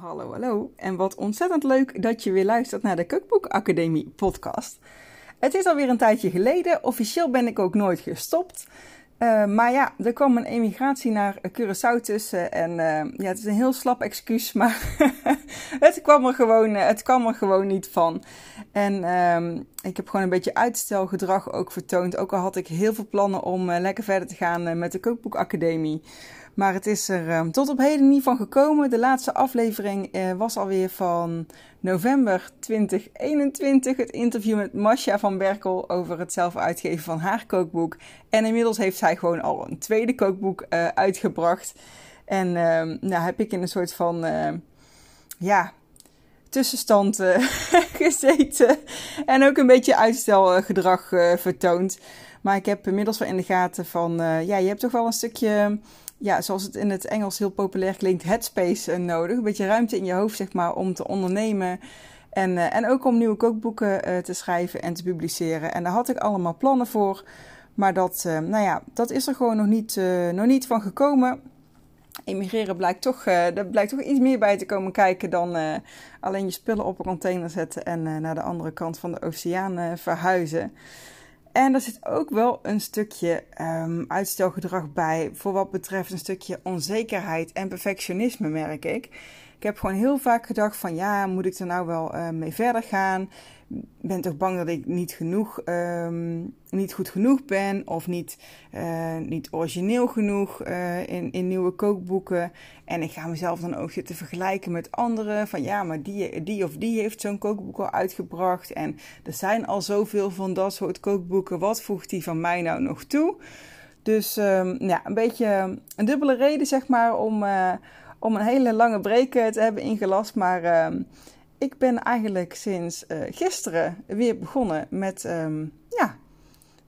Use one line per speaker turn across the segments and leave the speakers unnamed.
Hallo, hallo. En wat ontzettend leuk dat je weer luistert naar de Cookbook Academie podcast. Het is alweer een tijdje geleden. Officieel ben ik ook nooit gestopt. Uh, maar ja, er kwam een emigratie naar Curaçao tussen. En uh, ja, het is een heel slap excuus, maar het, kwam er gewoon, uh, het kwam er gewoon niet van. En ehm, ik heb gewoon een beetje uitstelgedrag ook vertoond. Ook al had ik heel veel plannen om lekker verder te gaan met de Cookbook Academie. Maar het is er um, tot op heden niet van gekomen. De laatste aflevering uh, was alweer van november 2021. Het interview met Masha van Berkel over het zelf uitgeven van haar kookboek. En inmiddels heeft zij gewoon al een tweede kookboek uitgebracht. En uh, nou heb ik in een soort van, uh, ja, tussenstand gezeten. En ook een beetje uitstelgedrag vertoond. Maar ik heb inmiddels wel in de gaten van, ja, je hebt toch wel een stukje ja, zoals het in het Engels heel populair klinkt, headspace nodig. Een beetje ruimte in je hoofd, zeg maar, om te ondernemen. En, en ook om nieuwe kookboeken te schrijven en te publiceren. En daar had ik allemaal plannen voor. Maar dat, nou ja, dat is er gewoon nog niet, nog niet van gekomen. Emigreren blijkt toch, er blijkt toch iets meer bij te komen kijken dan alleen je spullen op een container zetten en naar de andere kant van de oceaan verhuizen. En er zit ook wel een stukje um, uitstelgedrag bij voor wat betreft een stukje onzekerheid en perfectionisme, merk ik. Ik heb gewoon heel vaak gedacht van ja, moet ik er nou wel mee verder gaan? Ben toch bang dat ik niet genoeg, um, niet goed genoeg ben of niet, uh, niet origineel genoeg uh, in, in nieuwe kookboeken. En ik ga mezelf dan ook zitten vergelijken met anderen. Van ja, maar die, die of die heeft zo'n kookboek al uitgebracht. En er zijn al zoveel van dat soort kookboeken. Wat voegt die van mij nou nog toe? Dus um, ja, een beetje een dubbele reden zeg maar om, uh, om een hele lange break te hebben ingelast. Maar... Uh, ik ben eigenlijk sinds uh, gisteren weer begonnen met, um, ja,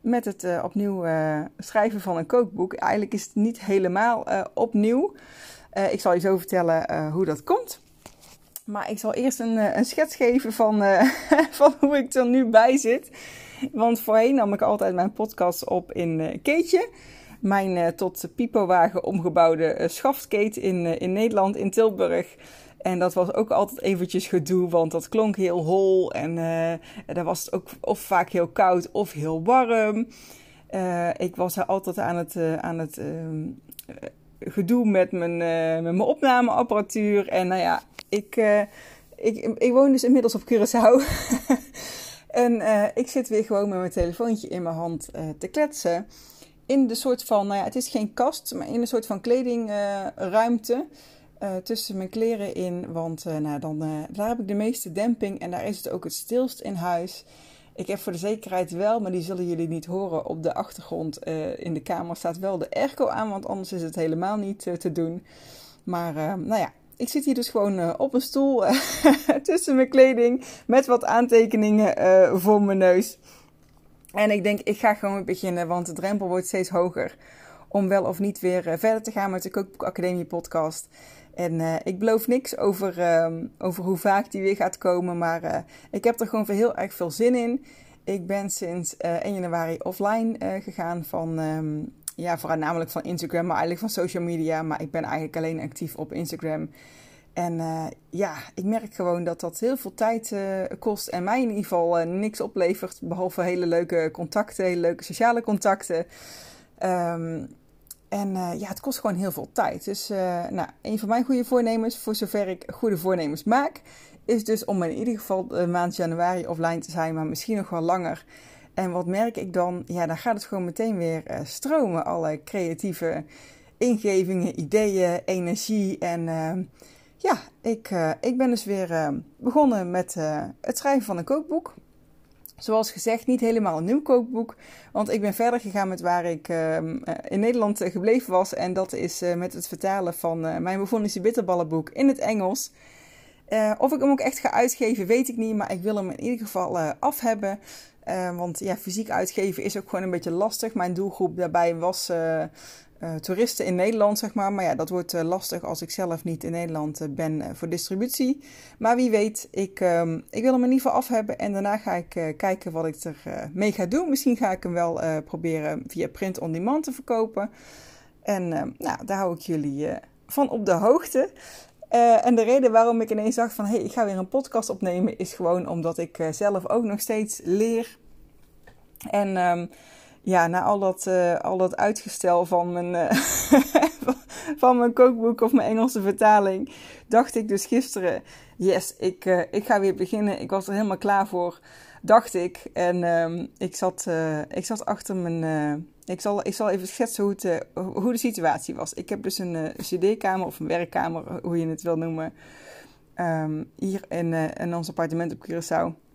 met het uh, opnieuw uh, schrijven van een kookboek. Eigenlijk is het niet helemaal opnieuw. ik zal je zo vertellen hoe dat komt. Maar ik zal eerst een, een schets geven van, van hoe ik er nu bij zit. Want voorheen nam ik altijd mijn podcast op in Keetje. Mijn tot pipowagen omgebouwde schaftkate in, in Nederland, in Tilburg. En dat was ook altijd eventjes gedoe, want dat klonk heel hol. En uh, daar was het ook of vaak heel koud of heel warm. Uh, ik was er altijd aan het, uh, aan het gedoe met mijn, met mijn opnameapparatuur. En nou ja, ik, ik, ik woon dus inmiddels op Curaçao. en ik zit weer gewoon met mijn telefoontje in mijn hand te kletsen. In de soort van, nou ja, het is geen kast, maar in een soort van kledingruimte. Uh, tussen mijn kleren in. Want uh, nou, dan, uh, daar heb ik de meeste demping en daar is het ook het stilst in huis. Ik heb voor de zekerheid wel, maar die zullen jullie niet horen. Op de achtergrond in de kamer staat wel de airco aan, want anders is het helemaal niet te doen. Maar nou ja, ik zit hier dus gewoon op een stoel tussen mijn kleding met wat aantekeningen voor mijn neus. En ik denk, ik ga gewoon beginnen, want de drempel wordt steeds hoger om wel of niet weer verder te gaan met de Kookboek Academie podcast. En uh, ik beloof niks over, uh, over hoe vaak die weer gaat komen. Maar uh, ik heb er gewoon heel erg veel zin in. Ik ben sinds 1 eh, januari offline gegaan van, um, ja, voornamelijk van Instagram, maar eigenlijk van social media. Maar ik ben eigenlijk alleen actief op Instagram. En ja, ik merk gewoon dat dat heel veel tijd kost en mij in ieder geval niks oplevert. Behalve hele leuke contacten, hele leuke sociale contacten. Um, en uh, ja, het kost gewoon heel veel tijd. Dus uh, nou, een van mijn goede voornemens, voor zover ik goede voornemens maak, is dus om in ieder geval de maand januari offline te zijn, maar misschien nog wel langer. En wat merk ik dan? Ja, dan gaat het gewoon meteen weer uh, stromen. Alle creatieve ingevingen, ideeën, energie. En ja, ik, ik ben dus weer begonnen met het schrijven van een kookboek. Zoals gezegd, niet helemaal een nieuw kookboek. Want ik ben verder gegaan met waar ik uh, in Nederland uh, gebleven was. En dat is uh, met het vertalen van mijn Bofonische bitterballenboek in het Engels. of ik hem ook echt ga uitgeven, weet ik niet. Maar ik wil hem in ieder geval af hebben. want ja, fysiek uitgeven is ook gewoon een beetje lastig. Mijn doelgroep daarbij was uh, toeristen in Nederland, zeg maar. Maar ja, dat wordt uh, lastig als ik zelf niet in Nederland uh, ben voor distributie. Maar wie weet, ik, um, ik wil hem in ieder geval af hebben. En daarna ga ik kijken wat ik er mee ga doen. Misschien ga ik hem wel proberen via print on demand te verkopen. En nou, daar hou ik jullie van op de hoogte. En de reden waarom ik ineens dacht van hé, hey, ik ga weer een podcast opnemen, is gewoon omdat ik zelf ook nog steeds leer. En um, ja, na al dat, uh, al dat uitstel van mijn, van mijn kookboek of mijn Engelse vertaling, dacht ik dus gisteren, yes, ik, ik ga weer beginnen. Ik was er helemaal klaar voor, dacht ik. En um, ik, zat, ik zat achter mijn ik zal, ik zal even schetsen hoe, het, hoe de situatie was. Ik heb dus een cd-kamer of een werkkamer, hoe je het wil noemen, um, hier in, in ons appartement op Curaçao.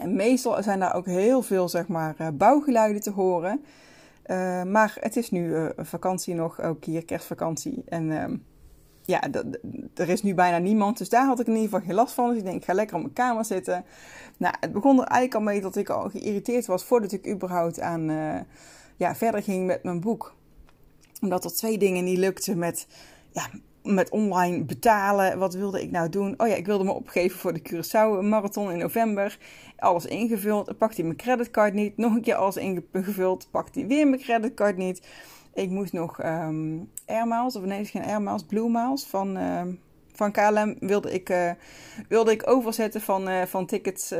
En meestal zijn daar ook heel veel zeg maar, bouwgeluiden te horen. maar het is nu vakantie nog, ook hier kerstvakantie. En ehm, ja, er is nu bijna niemand. Dus daar had ik in ieder geval geen last van. Dus ik denk, ik ga lekker op mijn kamer zitten. Nou, het begon er eigenlijk al mee dat ik al geïrriteerd was voordat ik überhaupt aan ja, verder ging met mijn boek. Omdat er twee dingen niet lukten met, ja, met online betalen. Wat wilde ik nou doen? Oh ja, ik wilde me opgeven voor de Curaçao Marathon in november. Alles ingevuld. Dan pakte hij mijn creditcard niet. Nog een keer alles ingevuld. Pakte hij weer mijn creditcard niet. Ik moest nog um, Air Miles, of nee, geen Air Miles, Blue Miles van... Uh, van KLM wilde ik, uh, wilde ik overzetten van, uh, van tickets uh,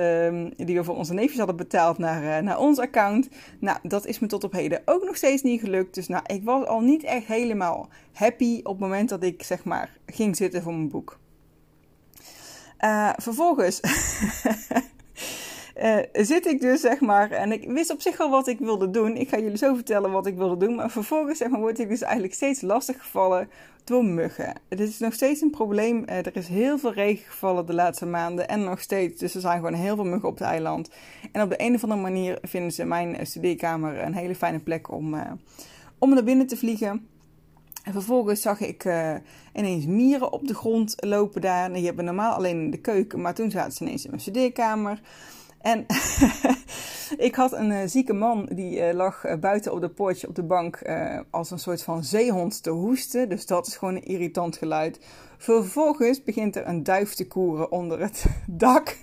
die we voor onze neefjes hadden betaald naar, naar ons account. Nou, dat is me tot op heden ook nog steeds niet gelukt. Dus nou, ik was al niet echt helemaal happy op het moment dat ik zeg maar ging zitten voor mijn boek. vervolgens uh, zit ik dus, zeg maar, en ik wist op zich al wat ik wilde doen. Ik ga jullie zo vertellen wat ik wilde doen. Maar vervolgens, zeg maar, word ik dus eigenlijk steeds lastig gevallen door muggen. Het is nog steeds een probleem. Uh, er is heel veel regen gevallen de laatste maanden en nog steeds. Dus er zijn gewoon heel veel muggen op het eiland. En op de een of andere manier vinden ze mijn uh, studeerkamer een hele fijne plek om, om naar binnen te vliegen. En vervolgens zag ik ineens mieren op de grond lopen daar. Die hebben normaal alleen in de keuken, maar toen zaten ze ineens in mijn studeerkamer. En ik had een uh, zieke man die uh, lag uh, buiten op de poortje op de bank als een soort van zeehond te hoesten. Dus dat is gewoon een irritant geluid. Vervolgens begint er een duif te koeren onder het dak.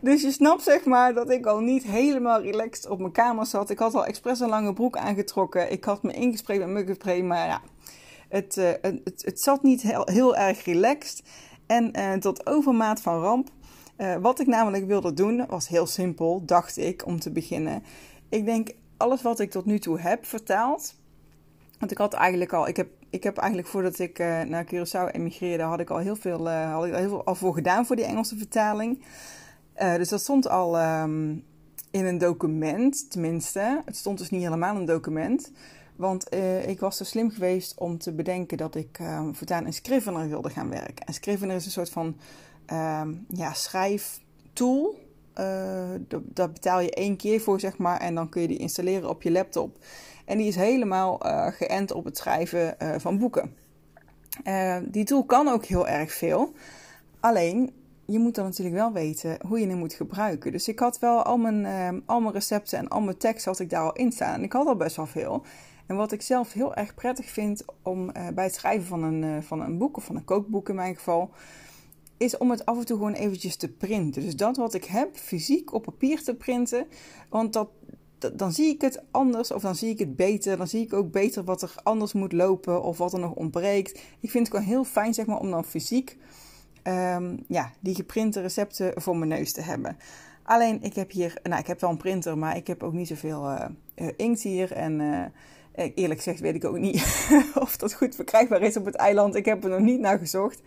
dus je snapt zeg maar dat ik al niet helemaal relaxed op mijn kamer zat. Ik had al expres een lange broek aangetrokken. Ik had me ingespreid met muggenspray, maar ja, het, het, het, zat niet heel, heel erg relaxed. En tot overmaat van ramp uh, wat ik namelijk wilde doen was heel simpel, dacht ik, om te beginnen. Ik denk, alles wat ik tot nu toe heb vertaald. Want ik had eigenlijk al, ik heb, ik heb eigenlijk voordat ik uh, naar Curaçao emigreerde, had ik al heel veel, uh, had ik al heel veel al voor gedaan voor die Engelse vertaling. dus dat stond al um, in een document, tenminste. Het stond dus niet helemaal een document. Want ik was zo slim geweest om te bedenken dat ik voortaan in Scrivener wilde gaan werken. En Scrivener is een soort van um, ja, schrijftool. Uh, dat betaal je één keer voor, zeg maar. En dan kun je die installeren op je laptop. En die is helemaal uh, geënt op het schrijven uh, van boeken. die tool kan ook heel erg veel. Alleen, je moet dan natuurlijk wel weten hoe je hem moet gebruiken. Dus ik had wel al mijn, ehm, al mijn recepten en al mijn tekst had ik daar al in staan. Ik had al best wel veel. En wat ik zelf heel erg prettig vind om bij het schrijven van een, van een boek, of van een kookboek in mijn geval is om het af en toe gewoon eventjes te printen. Dus dat wat ik heb, fysiek op papier te printen. Want dat, dan zie ik het anders of dan zie ik het beter. Dan zie ik ook beter wat er anders moet lopen of wat er nog ontbreekt. Ik vind het gewoon heel fijn zeg maar, om dan fysiek um, ja, die geprinte recepten voor mijn neus te hebben. Alleen ik heb hier, nou ik heb wel een printer, maar ik heb ook niet zoveel uh, inkt hier. En uh, eerlijk gezegd weet ik ook niet of dat goed verkrijgbaar is op het eiland. Ik heb er nog niet naar gezocht.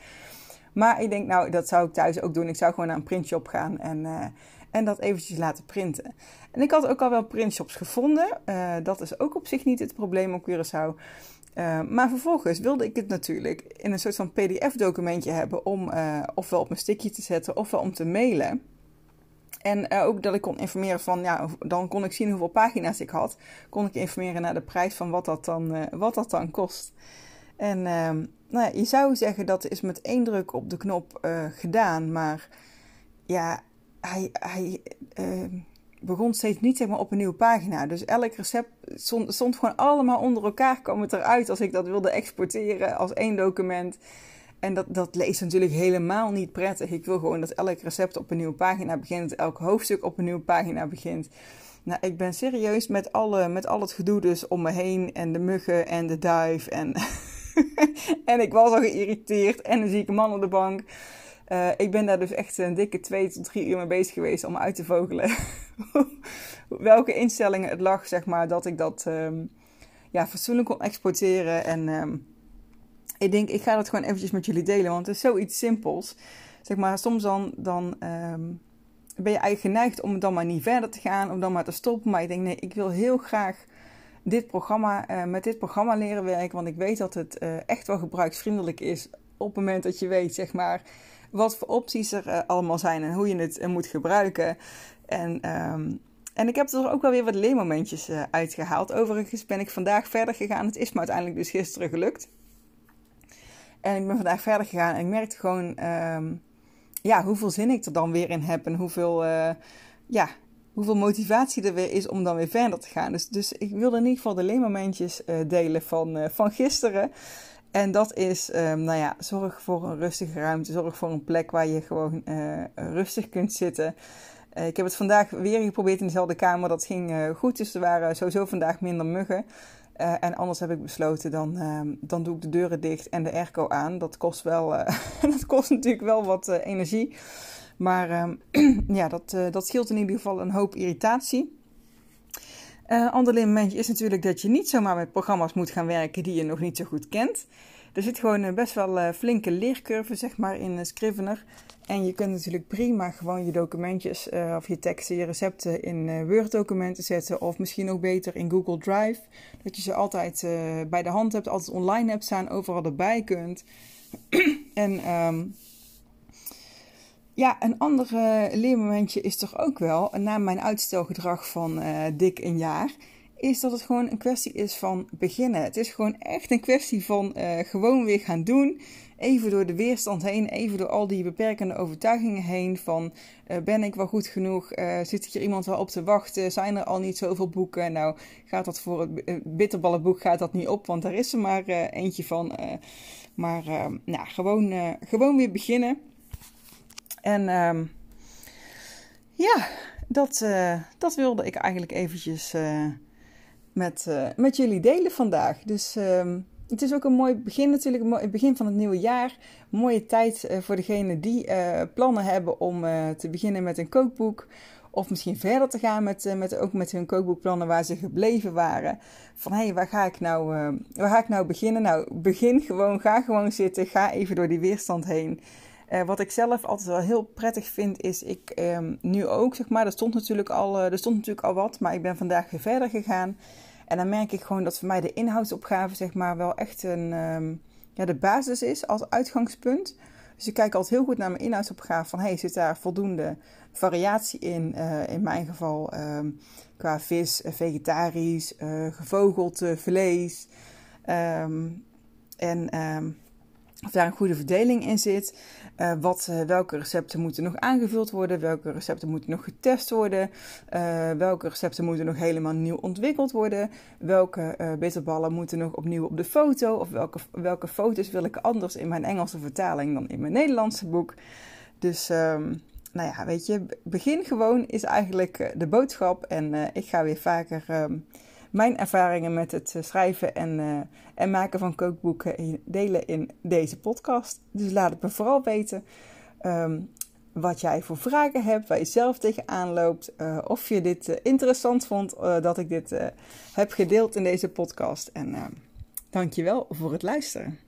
Maar ik denk, nou, dat zou ik thuis ook doen. Ik zou gewoon naar een printshop gaan en, uh, en dat eventjes laten printen. En ik had ook al wel printshops gevonden. Uh, dat is ook op zich niet het probleem op Curaçao. Uh, maar vervolgens wilde ik het natuurlijk in een soort van PDF-documentje hebben om ofwel op mijn stickje te zetten ofwel om te mailen. En ook dat ik kon informeren van, ja, dan kon ik zien hoeveel pagina's ik had. Kon ik informeren naar de prijs van wat dat dan, wat dat dan kost. En ehm, nou ja, je zou zeggen dat is met één druk op de knop uh, gedaan, maar ja, hij, hij uh, begon steeds niet zeg maar, op een nieuwe pagina. Dus elk recept stond, stond gewoon allemaal onder elkaar, kwam het eruit als ik dat wilde exporteren als één document. En dat, dat leest natuurlijk helemaal niet prettig. Ik wil gewoon dat elk recept op een nieuwe pagina begint, elk hoofdstuk op een nieuwe pagina begint. Nou, ik ben serieus met, alle, met al het gedoe dus om me heen en de muggen en de duif en en ik was al geïrriteerd en een zieke man op de bank. Uh, ik ben daar dus echt een dikke twee tot drie uur mee bezig geweest om uit te vogelen. Welke instellingen het lag, zeg maar, dat ik dat um, ja, fatsoenlijk kon exporteren. En um, ik denk, ik ga dat gewoon eventjes met jullie delen, want het is zoiets simpels. Zeg maar, soms dan, dan um, ben je eigenlijk geneigd om dan maar niet verder te gaan, om dan maar te stoppen. Maar ik denk, nee, ik wil heel graag dit programma, uh, met dit programma leren werken, want ik weet dat het uh, echt wel gebruiksvriendelijk is op het moment dat je weet, zeg maar wat voor opties er uh, allemaal zijn en hoe je het moet gebruiken. En, um, en ik heb er ook wel weer wat leermomentjes uitgehaald. Overigens ben ik vandaag verder gegaan. Het is me uiteindelijk dus gisteren gelukt. En ik ben vandaag verder gegaan en ik merkte gewoon um, ja, hoeveel zin ik er dan weer in heb en hoeveel, ja, hoeveel motivatie er weer is om dan weer verder te gaan. Dus, dus ik wilde in ieder geval de leermomentjes delen van, van gisteren. En dat is, um, nou ja, zorg voor een rustige ruimte. Zorg voor een plek waar je gewoon uh, rustig kunt zitten. Ik heb het vandaag weer geprobeerd in dezelfde kamer. Dat ging goed, dus er waren sowieso vandaag minder muggen. en anders heb ik besloten, dan, ehm, dan doe ik de deuren dicht en de airco aan. Dat kost, wel, dat kost natuurlijk wel wat energie. Maar um, ja, dat, dat scheelt in ieder geval een hoop irritatie. Uh, ander momentje is natuurlijk dat je niet zomaar met programma's moet gaan werken die je nog niet zo goed kent. Er zit gewoon een best wel uh, flinke leercurve zeg maar, in uh, Scrivener. En je kunt natuurlijk prima gewoon je documentjes uh, of je teksten, je recepten in Word-documenten zetten. Of misschien nog beter in Google Drive. Dat je ze altijd bij de hand hebt, altijd online hebt staan, overal erbij kunt. en um, ja, een ander leermomentje is toch ook wel, na mijn uitstelgedrag van uh, dik een jaar, is dat het gewoon een kwestie is van beginnen. Het is gewoon echt een kwestie van uh, gewoon weer gaan doen. Even door de weerstand heen, even door al die beperkende overtuigingen heen. Van ben ik wel goed genoeg? Uh, zit hier iemand wel op te wachten? Zijn er al niet zoveel boeken? Nou, gaat dat voor het bitterballenboek gaat dat niet op, want daar is er maar eentje van. maar nou, gewoon, gewoon weer beginnen. En um, ja, dat, uh, dat wilde ik eigenlijk eventjes uh, met, uh, met jullie delen vandaag. Dus um, het is ook een mooi begin natuurlijk, mooi begin van het nieuwe jaar. Mooie tijd voor degenen die plannen hebben om te beginnen met een kookboek. Of misschien verder te gaan met, met, ook met hun kookboekplannen waar ze gebleven waren. Van hé, hey, waar, ga ik nou, waar ga ik nou beginnen? Nou, begin gewoon, ga gewoon zitten, ga even door die weerstand heen. Uh, wat ik zelf altijd wel heel prettig vind, is ik um, nu ook, zeg maar, er stond, natuurlijk al, uh, er stond natuurlijk al wat, maar ik ben vandaag weer verder gegaan. En dan merk ik gewoon dat voor mij de inhoudsopgave, zeg maar, wel echt een, um, ja, de basis is als uitgangspunt. Dus ik kijk altijd heel goed naar mijn inhoudsopgave van, hey, zit daar voldoende variatie in? Uh, in mijn geval um, qua vis, vegetarisch, gevogeld vlees. en of daar een goede verdeling in zit. Uh, wat, uh, welke recepten moeten nog aangevuld worden? Welke recepten moeten nog getest worden? Uh, welke recepten moeten nog helemaal nieuw ontwikkeld worden? Welke bitterballen moeten nog opnieuw op de foto? Of welke, welke foto's wil ik anders in mijn Engelse vertaling dan in mijn Nederlandse boek? Dus, um, nou ja, weet je, begin gewoon is eigenlijk de boodschap. En ik ga weer vaker. Um, mijn ervaringen met het eh, schrijven en, uh, en maken van kookboeken delen in deze podcast. Dus laat het me vooral weten um, wat jij voor vragen hebt, waar je zelf tegenaan loopt. Uh, of je dit interessant vond dat ik dit heb gedeeld in deze podcast. En dankjewel voor het luisteren.